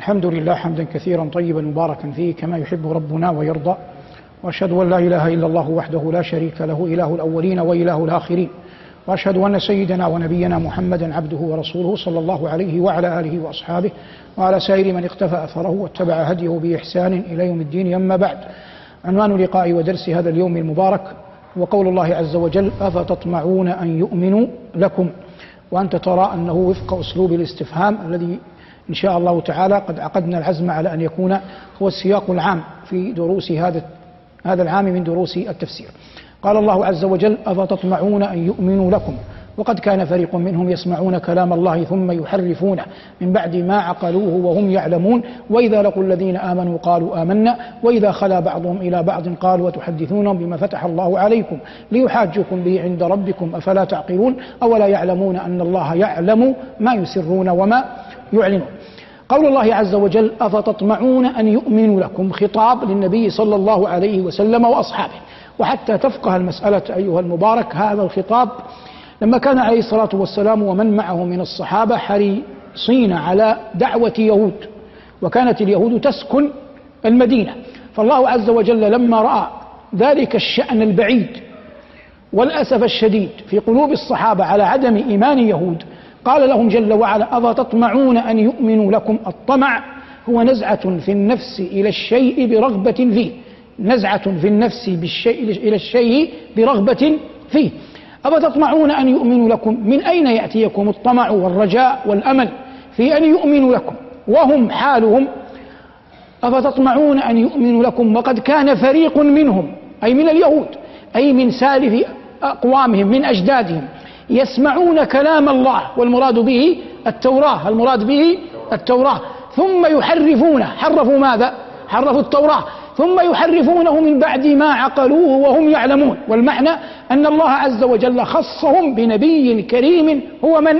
الحمد لله حمدا كثيرا طيبا مباركا فيه كما يحب ربنا ويرضى وأشهد أن لا إله إلا الله وحده لا شريك له إله الأولين وإله الآخرين وأشهد أن سيدنا ونبينا محمدا عبده ورسوله صلى الله عليه وعلى آله وأصحابه وعلى سائر من اقتفى أثره واتبع هديه بإحسان إلى يوم الدين. أما بعد عنوان لقاء ودرس هذا اليوم المبارك وقول الله عز وجل أفتطمعون أن يؤمنوا لكم؟ وأنت ترى أنه وفق أسلوب الاستفهام الذي إن شاء الله تعالى قد عقدنا العزم على أن يكون هو السياق العام في دروس هذا هذا العام من دروس التفسير. قال الله عز وجل أفتطمعون أن يؤمنوا لكم؟ وقد كان فريق منهم يسمعون كلام الله ثم يحرفونه من بعد ما عقلوه وهم يعلمون. وإذا لقوا الذين آمنوا قالوا آمنا. وإذا خلا بعضهم إلى بعض قالوا وتحدثونهم بما فتح الله عليكم ليحاجوكم به عند ربكم؟ أفلا تعقلون؟ أولا يعلمون أن الله يعلم ما يسرون وما يعلنون. قول الله عز وجل أفتطمعون أن يؤمنوا لكم؟ خطاب للنبي صلى الله عليه وسلم وأصحابه. وحتى تفقه المسألة أيها المبارك هذا الخطاب لما كان عليه الصلاة والسلام ومن معه من الصحابة حريصين على دعوة يهود وكانت اليهود تسكن المدينة. فالله عز وجل لما رأى ذلك الشأن البعيد والأسف الشديد في قلوب الصحابة على عدم إيمان يهود قال لهم جل وعلا أفتطمعون أن يؤمنوا لكم الطمع هو نزعة في النفس إلى الشيء برغبة فيه. نزعة في النفس بالشيء إلى الشيء برغبة فيه. أفتطمعون أن يؤمنوا لكم من أين يأتيكم الطمع والرجاء والأمل؟ في أن يؤمنوا لكم. وهم حالهم أفتطمعون أن يؤمنوا لكم وقد كان فريق منهم أي من اليهود أي من سالف أقوامهم من أجدادهم يسمعون كلام الله والمراد به التوراة المراد به التوراة. ثم يحرفونه حرفوا ماذا؟ حرفوا التوراة. ثم يحرفونه من بعد ما عقلوه وهم يعلمون. والمعنى أن الله عز وجل خصهم بنبي كريم هو من؟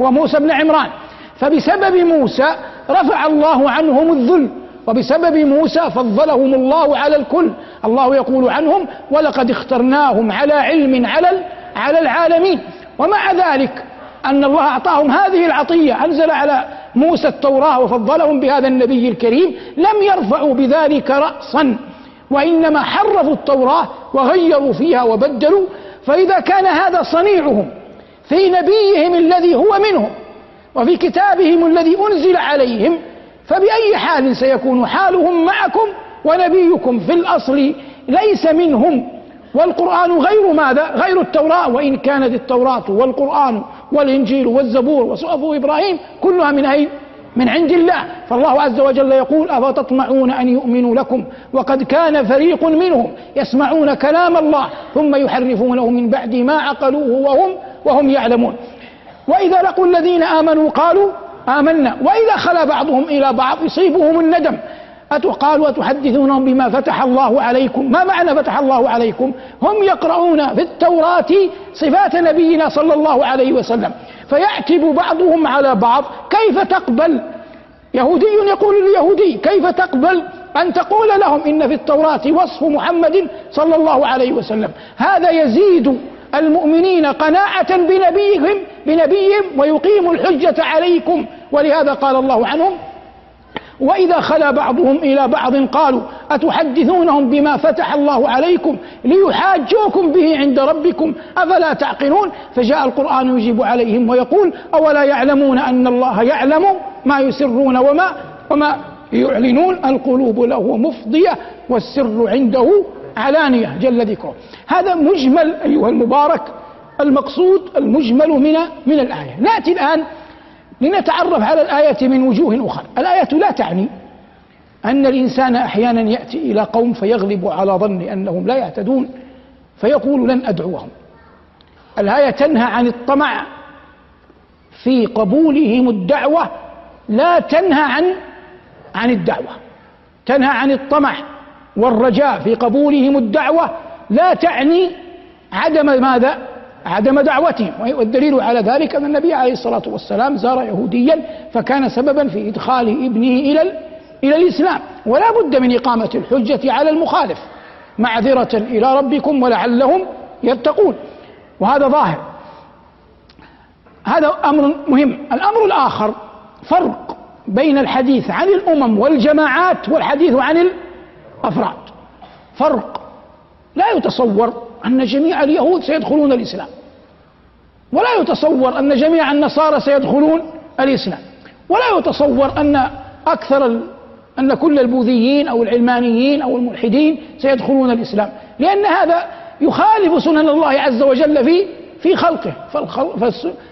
هو موسى بن عمران. فبسبب موسى رفع الله عنهم الذل وبسبب موسى فضلهم الله على الكل. الله يقول عنهم ولقد اخترناهم على علم على على العالمين. ومع ذلك أن الله أعطاهم هذه العطية أنزل على موسى التوراة وفضلهم بهذا النبي الكريم لم يرفعوا بذلك رأسا وإنما حرفوا التوراة وغيروا فيها وبدلوا فإذا كان هذا صنيعهم في نبيهم الذي هو منهم وفي كتابهم الذي أنزل عليهم فبأي حال سيكون حالهم معكم ونبيكم في الأصل ليس منهم. والقرآن غير ماذا؟ غير التوراة وإن كانت التوراة والقرآن والإنجيل والزبور وصحف إبراهيم كلها من أين؟ من عند الله. فالله عز وجل يقول أفتطمعون أن يؤمنوا لكم؟ وقد كان فريق منهم يسمعون كلام الله ثم يحرفونه من بعد ما عقلوه وهم وهم يعلمون. وإذا لقوا الذين آمنوا قالوا آمنا. وإذا خلا بعضهم إلى بعض يصيبهم الندم. قالوا أتحدثونهم بما فتح الله عليكم؟ ما معنى فتح الله عليكم؟ هم يقرؤون في التوراة صفات نبينا صلى الله عليه وسلم. فيعتب بعضهم على بعض كيف تقبل؟ يهودي يقول لليهودي كيف تقبل أن تقول لهم إن في التوراة وصف محمد صلى الله عليه وسلم؟ هذا يزيد المؤمنين قناعة بنبيهم بنبيهم ويقيم الحجة عليكم. ولهذا قال الله عنهم وإذا خلا بعضهم إلى بعض قالوا أتحدثونهم بما فتح الله عليكم ليحاجوكم به عند ربكم أفلا تعقلون فجاء القرآن يجيب عليهم ويقول أولا يعلمون أن الله يعلم ما يسرون وما وما يعلنون القلوب له مفضية والسر عنده علانية جل ذكره هذا مجمل أيها المبارك المقصود المجمل من من الآية نأتي الآن لنتعرف على الآية من وجوه أخرى. الآية لا تعني أن الإنسان أحيانا يأتي إلى قوم فيغلب على ظن أنهم لا يهتدون فيقول لن أدعوهم. الآية تنهى عن الطمع في قبولهم الدعوة لا تنهى عن عن الدعوة. تنهى عن الطمع والرجاء في قبولهم الدعوة لا تعني عدم ماذا؟ عدم دعوتهم. والدليل على ذلك أن النبي عليه الصلاة والسلام زار يهوديا فكان سببا في إدخال ابنه إلى إلى الإسلام. ولا بد من إقامة الحجة على المخالف معذرة إلى ربكم ولعلهم يتقون. وهذا ظاهر. هذا أمر مهم. الأمر الآخر فرق بين الحديث عن الأمم والجماعات والحديث عن الأفراد. فرق. لا يتصور أن جميع اليهود سيدخلون الإسلام. ولا يتصور أن جميع النصارى سيدخلون الإسلام. ولا يتصور أن أكثر أن كل البوذيين أو العلمانيين أو الملحدين سيدخلون الإسلام. لأن هذا يخالف سنن الله عز وجل في في خلقه.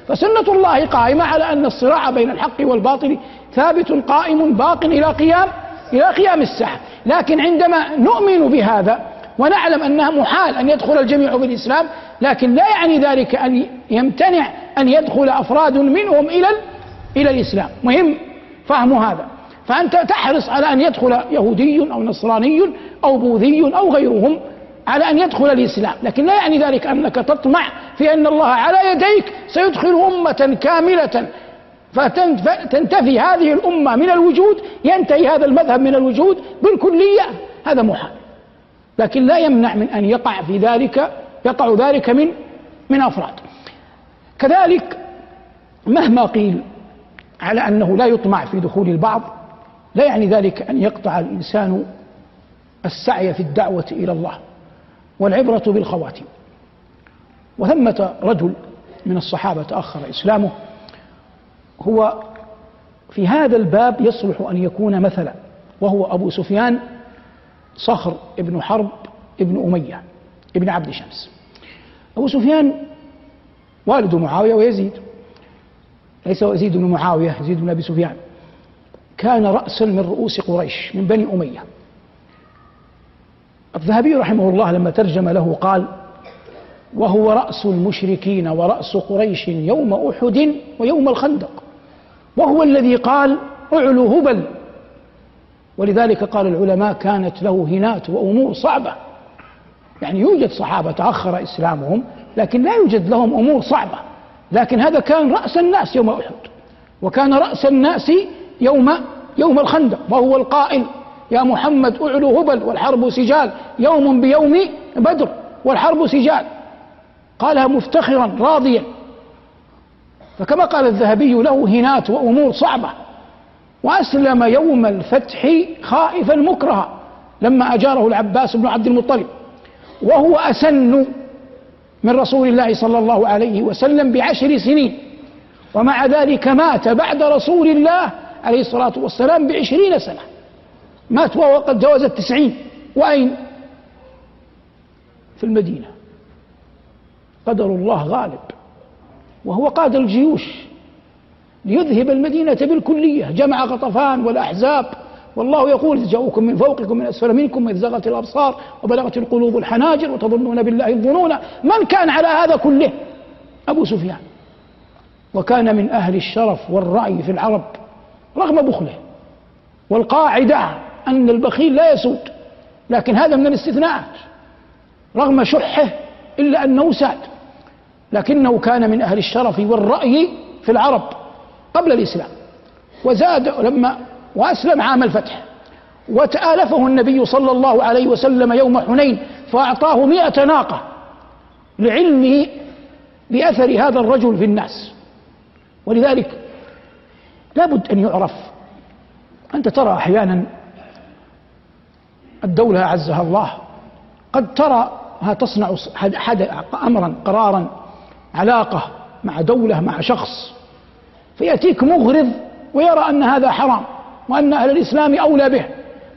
فسنة الله قائمة على أن الصراع بين الحق والباطل ثابت قائم باق إلى قيام إلى قيام الساعة. لكن عندما نؤمن بهذا ونعلم أنها محال أن يدخل الجميع بالإسلام لكن لا يعني ذلك أن يمتنع أن يدخل أفراد منهم إلى إلى الإسلام. مهم فهم هذا. فأنت تحرص على أن يدخل يهودي أو نصراني أو بوذي أو غيرهم على أن يدخل الإسلام. لكن لا يعني ذلك أنك تطمع في أن الله على يديك سيدخل أمة كاملة. فتنتفي هذه الأمة من الوجود ينتهي هذا المذهب من الوجود بالكلية. هذا محال. لكن لا يمنع من أن يقع في ذلك يقع ذلك من من أفراد. كذلك مهما قيل على أنه لا يطمع في دخول البعض لا يعني ذلك أن يقطع الإنسان السعي في الدعوة إلى الله والعبرة بالخواتيم. وثمة رجل من الصحابة تأخر إسلامه هو في هذا الباب يصلح أن يكون مثلا وهو أبو سفيان صخر ابن حرب ابن أمية ابن عبد شمس. أبو سفيان والد معاوية ويزيد ليس يزيد بن معاوية يزيد بن أبي سفيان. كان رأسا من رؤوس قريش من بني أمية. الذهبي رحمه الله لما ترجم له قال وهو رأس المشركين ورأس قريش يوم أحد ويوم الخندق. وهو الذي قال اعلو هبل ولذلك قال العلماء كانت له هنات وأمور صعبة. يعني يوجد صحابة تأخر إسلامهم لكن لا يوجد لهم أمور صعبة. لكن هذا كان رأس الناس يوم أحد. وكان رأس الناس يوم يوم الخندق وهو القائل يا محمد أعلو هبل والحرب سجال يوم بيوم بدر والحرب سجال. قالها مفتخرا راضيا. فكما قال الذهبي له هنات وأمور صعبة. وأسلم يوم الفتح خائفا مكرها لما أجاره العباس بن عبد المطلب. وهو أسن من رسول الله صلى الله عليه وسلم بعشر سنين. ومع ذلك مات بعد رسول الله عليه الصلاة والسلام بعشرين سنة. مات وهو قد جاوز التسعين. وأين؟ في المدينة. قدر الله غالب. وهو قاد الجيوش. ليذهب المدينة بالكلية جمع غطفان والأحزاب. والله يقول إذ جاءوكم من فوقكم من أسفل منكم إذ زغت الأبصار وبلغت القلوب الحناجر وتظنون بالله الظنون من كان على هذا كله؟ أبو سفيان. وكان من أهل الشرف والرأي في العرب رغم بخله. والقاعدة أن البخيل لا يسود لكن هذا من الاستثناءات رغم شحه إلا أنه ساد لكنه كان من أهل الشرف والرأي في العرب. قبل الإسلام. وزاد لما وأسلم عام الفتح. وتآلفه النبي صلى الله عليه وسلم يوم حنين فأعطاه مئة ناقة لعلمه بأثر هذا الرجل في الناس. ولذلك لابد أن يعرف. أنت ترى أحيانا الدولة أعزها الله. قد تراها تصنع حد أمرا قرارا علاقة مع دولة مع شخص. فيأتيك مغرض ويرى أن هذا حرام وأن أهل الإسلام أولى به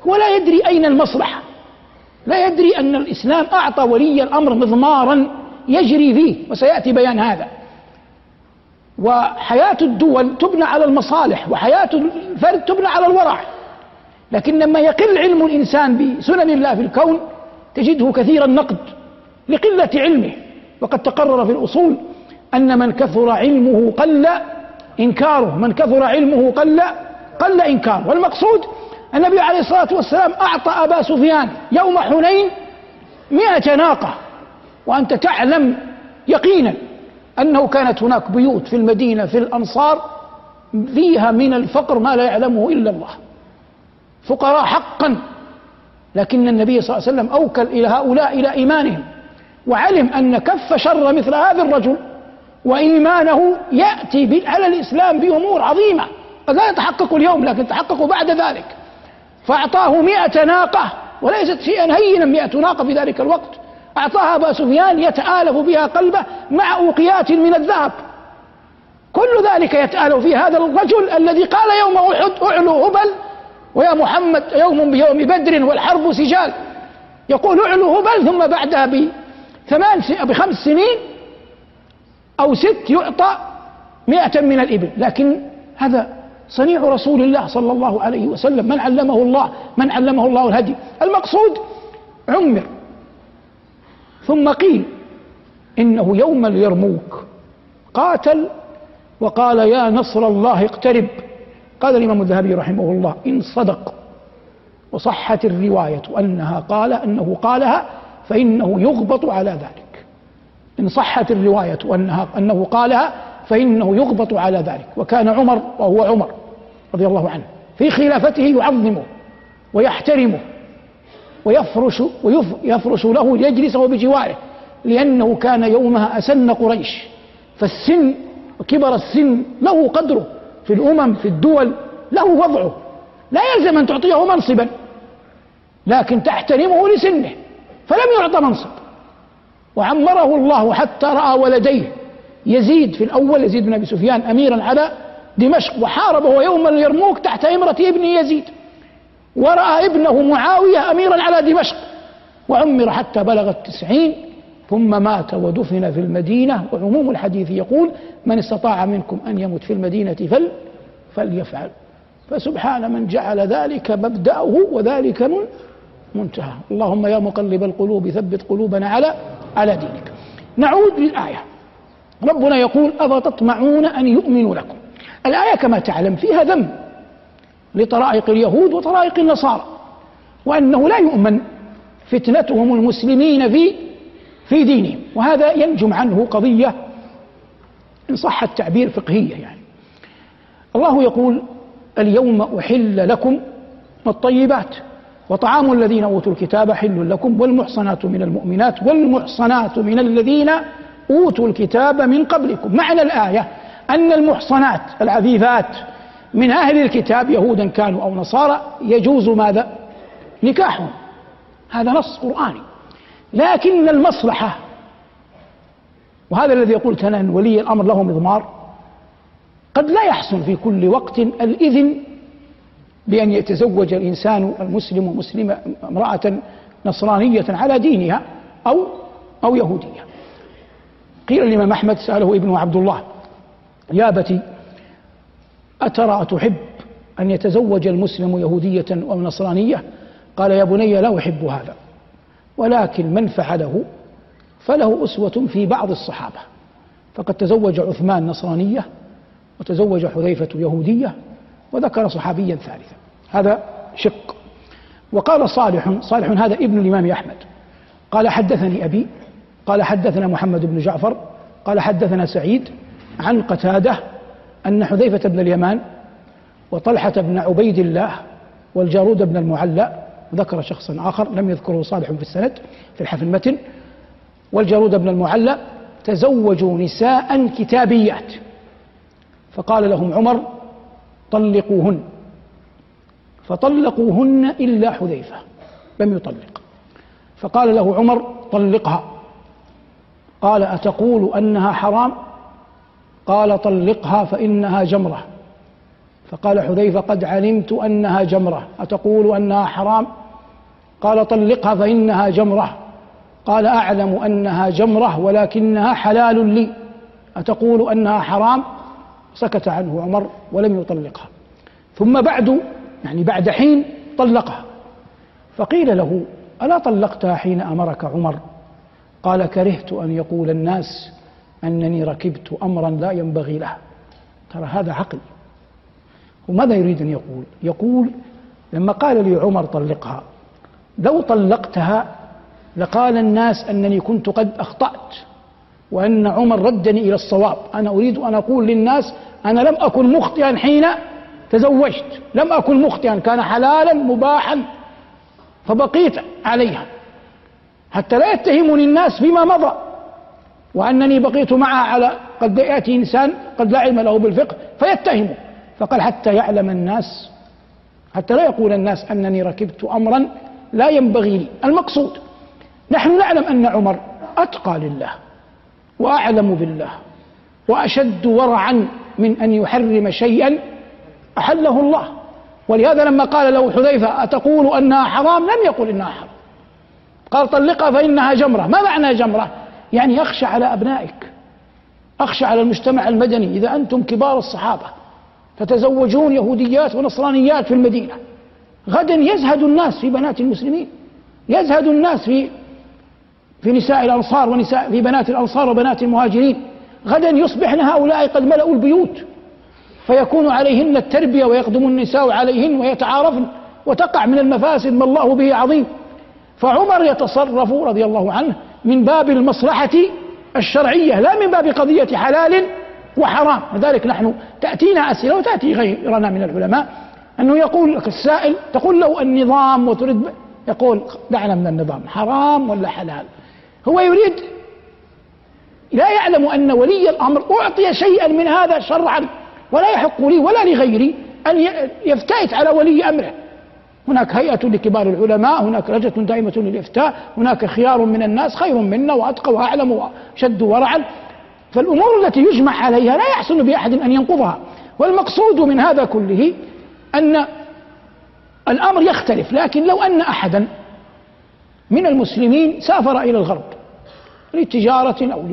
هو لا يدري أين المصلحة لا يدري أن الإسلام أعطى ولي الأمر مضمارا يجري فيه وسيأتي بيان هذا. وحياة الدول تبنى على المصالح وحياة الفرد تبنى على الورع لكن لما يقل علم الإنسان بسنن الله في الكون تجده كثير النقد لقلة علمه. وقد تقرر في الأصول أن من كثر علمه قل إنكاره. من كثر علمه قل قل إنكاره. والمقصود النبي عليه الصلاة والسلام أعطى أبا سفيان يوم حنين مئة ناقة. وأنت تعلم يقينا أنه كانت هناك بيوت في المدينة في الأنصار فيها من الفقر ما لا يعلمه إلا الله. فقراء حقا. لكن النبي صلى الله عليه وسلم أوكل إلى هؤلاء إلى إيمانهم وعلم أن كف شر مثل هذا الرجل. وإيمانه يأتي على الإسلام بأمور عظيمة قد لا يتحقق اليوم لكن تحقق بعد ذلك. فأعطاه مئة ناقة وليست شيئا هينا مئة ناقة في ذلك الوقت. أعطاها أبا سفيان يتآلف بها قلبه مع أوقيات من الذهب. كل ذلك يتآلف في هذا الرجل الذي قال يوم أحد أعلو هبل ويا محمد يوم بيوم بدر والحرب سجال. يقول أعلو هبل ثم بعدها بثمان بخمس سنين أو ست يعطى مئة من الإبل. لكن هذا صنيع رسول الله صلى الله عليه وسلم. من علمه الله؟ من علمه الله الهدي. المقصود عمر. ثم قيل إنه يوم اليرموك. قاتل وقال يا نصر الله اقترب. قال الإمام الذهبي رحمه الله إن صدق وصحت الرواية أنها قال أنه قالها فإنه يغبط على ذلك. إن صحت الرواية أنها أنه قالها فإنه يغبط على ذلك. وكان عمر وهو عمر رضي الله عنه في خلافته يعظمه ويحترمه ويفرش ويفرش له ليجلسه بجواره لأنه كان يومها أسن قريش. فالسن وكبر السن له قدره في الأمم في الدول له وضعه. لا يلزم أن تعطيه منصبا لكن تحترمه لسنه فلم يعط منصب. وعمره الله حتى رأى ولديه. يزيد في الأول يزيد بن أبي سفيان أميرا على دمشق وحاربه يوم اليرموك تحت إمرة ابن يزيد. ورأى ابنه معاوية أميرا على دمشق وعمر حتى بلغ التسعين ثم مات ودفن في المدينة. وعموم الحديث يقول من استطاع منكم أن يمت في المدينة فل فليفعل. فسبحان من جعل ذلك مبدأه وذلك من منتهى. اللهم يا مقلب القلوب ثبت قلوبنا على على دينك. نعود للآية. ربنا يقول أفتطمعون أن يؤمنوا لكم? الآية كما تعلم فيها ذم لطرائق اليهود وطرائق النصارى وأنه لا يؤمن فتنتهم المسلمين في في دينهم. وهذا ينجم عنه قضية إن صح التعبير فقهية يعني. الله يقول اليوم أحل لكم الطيبات. وطعام الذين أوتوا الكتاب حل لكم والمحصنات من المؤمنات والمحصنات من الذين أوتوا الكتاب من قبلكم. معنى الآية أن المحصنات العفيفات من أهل الكتاب يهودا كانوا أو نصارى يجوز ماذا؟ نكاحهم. هذا نص قرآني. لكن المصلحة وهذا الذي قلت أنا أن ولي الأمر له مضمار قد لا يحسن في كل وقت الإذن بأن يتزوج الإنسان المسلم ومسلمة امرأة نصرانية على دينها أو أو يهودية. قيل الإمام أحمد سأله ابنه عبد الله يا أبتي أترى أتحب أن يتزوج المسلم يهودية أو نصرانية قال يا بني لا أحب هذا ولكن من فعله فله أسوة في بعض الصحابة فقد تزوج عثمان نصرانية وتزوج حذيفة يهودية وذكر صحابيا ثالثا. هذا شق. وقال صالح صالح هذا ابن الإمام أحمد. قال حدثني أبي قال حدثنا محمد بن جعفر قال حدثنا سعيد عن قتادة أن حذيفة بن اليمان وطلحة بن عبيد الله والجارود بن المعلى ذكر شخصا آخر لم يذكره صالح في السند في الحفل المتن والجارود بن المعلى تزوجوا نساء كتابيات. فقال لهم عمر طلقوهن فطلقوهن إلا حذيفة لم يطلق. فقال له عمر طلقها. قال أتقول أنها حرام؟ قال طلقها فإنها جمرة. فقال حذيفة قد علمت أنها جمرة. أتقول أنها حرام؟ قال طلقها فإنها جمرة. قال أعلم أنها جمرة ولكنها حلال لي. أتقول أنها حرام؟ سكت عنه عمر ولم يطلقها. ثم بعد يعني بعد حين طلقها. فقيل له ألا طلقتها حين أمرك عمر؟ قال كرهت أن يقول الناس أنني ركبت أمرا لا ينبغي له. ترى هذا عقل. وماذا يريد أن يقول؟ يقول لما قال لي عمر طلقها لو طلقتها لقال الناس أنني كنت قد أخطأت. وأن عمر ردني إلى الصواب. أنا أريد أن أقول للناس أنا لم أكن مخطئا حين تزوجت. لم أكن مخطئا كان حلالا مباحا فبقيت عليها. حتى لا يتهمني الناس بما مضى. وأنني بقيت معها على قد يأتي إنسان قد لا علم له بالفقه فيتهمه. فقال حتى يعلم الناس حتى لا يقول الناس أنني ركبت أمرا لا ينبغي لي. المقصود نحن نعلم أن عمر أتقى لله. وأعلم بالله وأشد ورعا من أن يحرم شيئا أحله الله. ولهذا لما قال له حذيفة أتقول أنها حرام؟ لم يقل إنها حرام. قال طلقها فإنها جمرة. ما معنى جمرة؟ يعني يخشى على أبنائك. أخشى على المجتمع المدني. إذا أنتم كبار الصحابة تتزوجون يهوديات ونصرانيات في المدينة. غدا يزهد الناس في بنات المسلمين. يزهد الناس في في نساء الأنصار ونساء في بنات الأنصار وبنات المهاجرين. غدا يصبحن هؤلاء قد ملأوا البيوت. فيكون عليهن التربية ويقدم النساء عليهن ويتعارفن وتقع من المفاسد ما الله به عظيم. فعمر يتصرف رضي الله عنه من باب المصلحة الشرعية لا من باب قضية حلال وحرام. لذلك نحن تأتينا أسئلة وتأتي غيرنا من العلماء. أنه يقول لك السائل تقول له النظام وتريد يقول دعنا من النظام حرام ولا حلال؟ هو يريد. لا يعلم أن ولي الأمر أعطي شيئا من هذا شرعا ولا يحق لي ولا لغيري أن يفتئت على ولي أمره. هناك هيئة لكبار العلماء هناك لجنة دائمة للإفتاء هناك خيار من الناس خير منا وأتقى وأعلم وأشد ورعا. فالأمور التي يجمع عليها لا يحسن بأحد أن ينقضها. والمقصود من هذا كله أن الأمر يختلف لكن لو أن أحدا من المسلمين سافر إلى الغرب لتجارة أو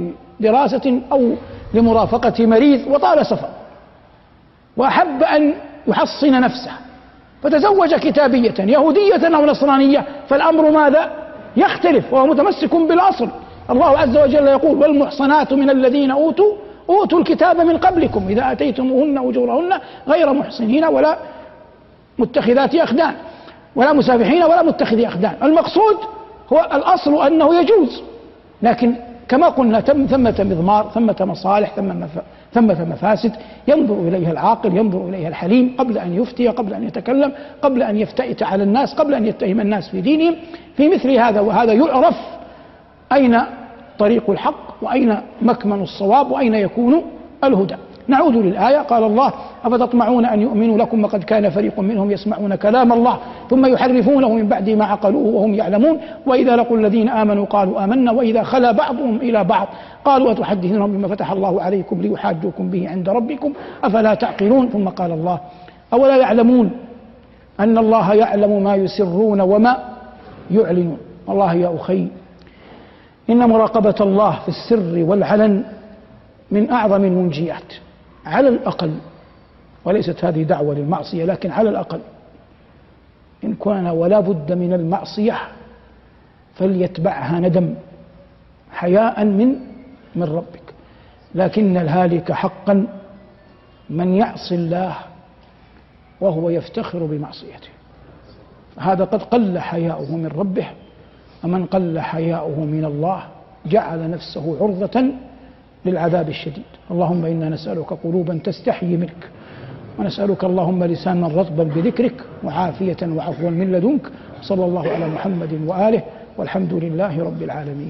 لدراسة أو لمرافقة مريض وطال سفر. وأحب أن يحصن نفسه. فتزوج كتابية يهودية أو نصرانية فالأمر ماذا؟ يختلف وهو متمسك بالأصل. الله عز وجل يقول والمحصنات من الذين أوتوا أوتوا الكتاب من قبلكم. إذا أتيتموهن أجورهن غير محصنين ولا متخذات أخدان ولا مسافحين ولا متخذي أخدان. المقصود هو الأصل أنه يجوز. لكن كما قلنا تم ثمة مضمار ثمة مصالح ثم ثمة مفاسد ينظر إليها العاقل ينظر إليها الحليم قبل أن يفتي قبل أن يتكلم قبل أن يفتئت على الناس قبل أن يتهم الناس في دينهم. في مثل هذا وهذا يعرف أين طريق الحق وأين مكمن الصواب وأين يكون الهدى. نعود للآية. قال الله أفتطمعون أن يؤمنوا لكم وقد كان فريق منهم يسمعون كلام الله ثم يحرفونه من بعد ما عقلوه وهم يعلمون. وإذا لقوا الذين آمنوا قالوا آمنا. وإذا خلا بعضهم إلى بعض قالوا أتحدثونهم بما فتح الله عليكم ليحاجوكم به عند ربكم أفلا تعقلون؟ ثم قال الله أولا يعلمون أن الله يعلم ما يسرون وما يعلنون. والله يا أخي إن مراقبة الله في السر والعلن من أعظم المنجيات. على الأقل وليست هذه دعوة للمعصية لكن على الأقل إن كان ولا بد من المعصية فليتبعها ندم حياء من من ربك. لكن الهالك حقا من يعصي الله وهو يفتخر بمعصيته. هذا قد قل حياؤه من ربه ومن قل حياؤه من الله جعل نفسه عرضة للعذاب الشديد. اللهم إنا نسألك قلوبا تستحيي منك ونسألك اللهم لسانا رطبا بذكرك وعافية وعفوا من لدنك. صلى الله على محمد وآله والحمد لله رب العالمين.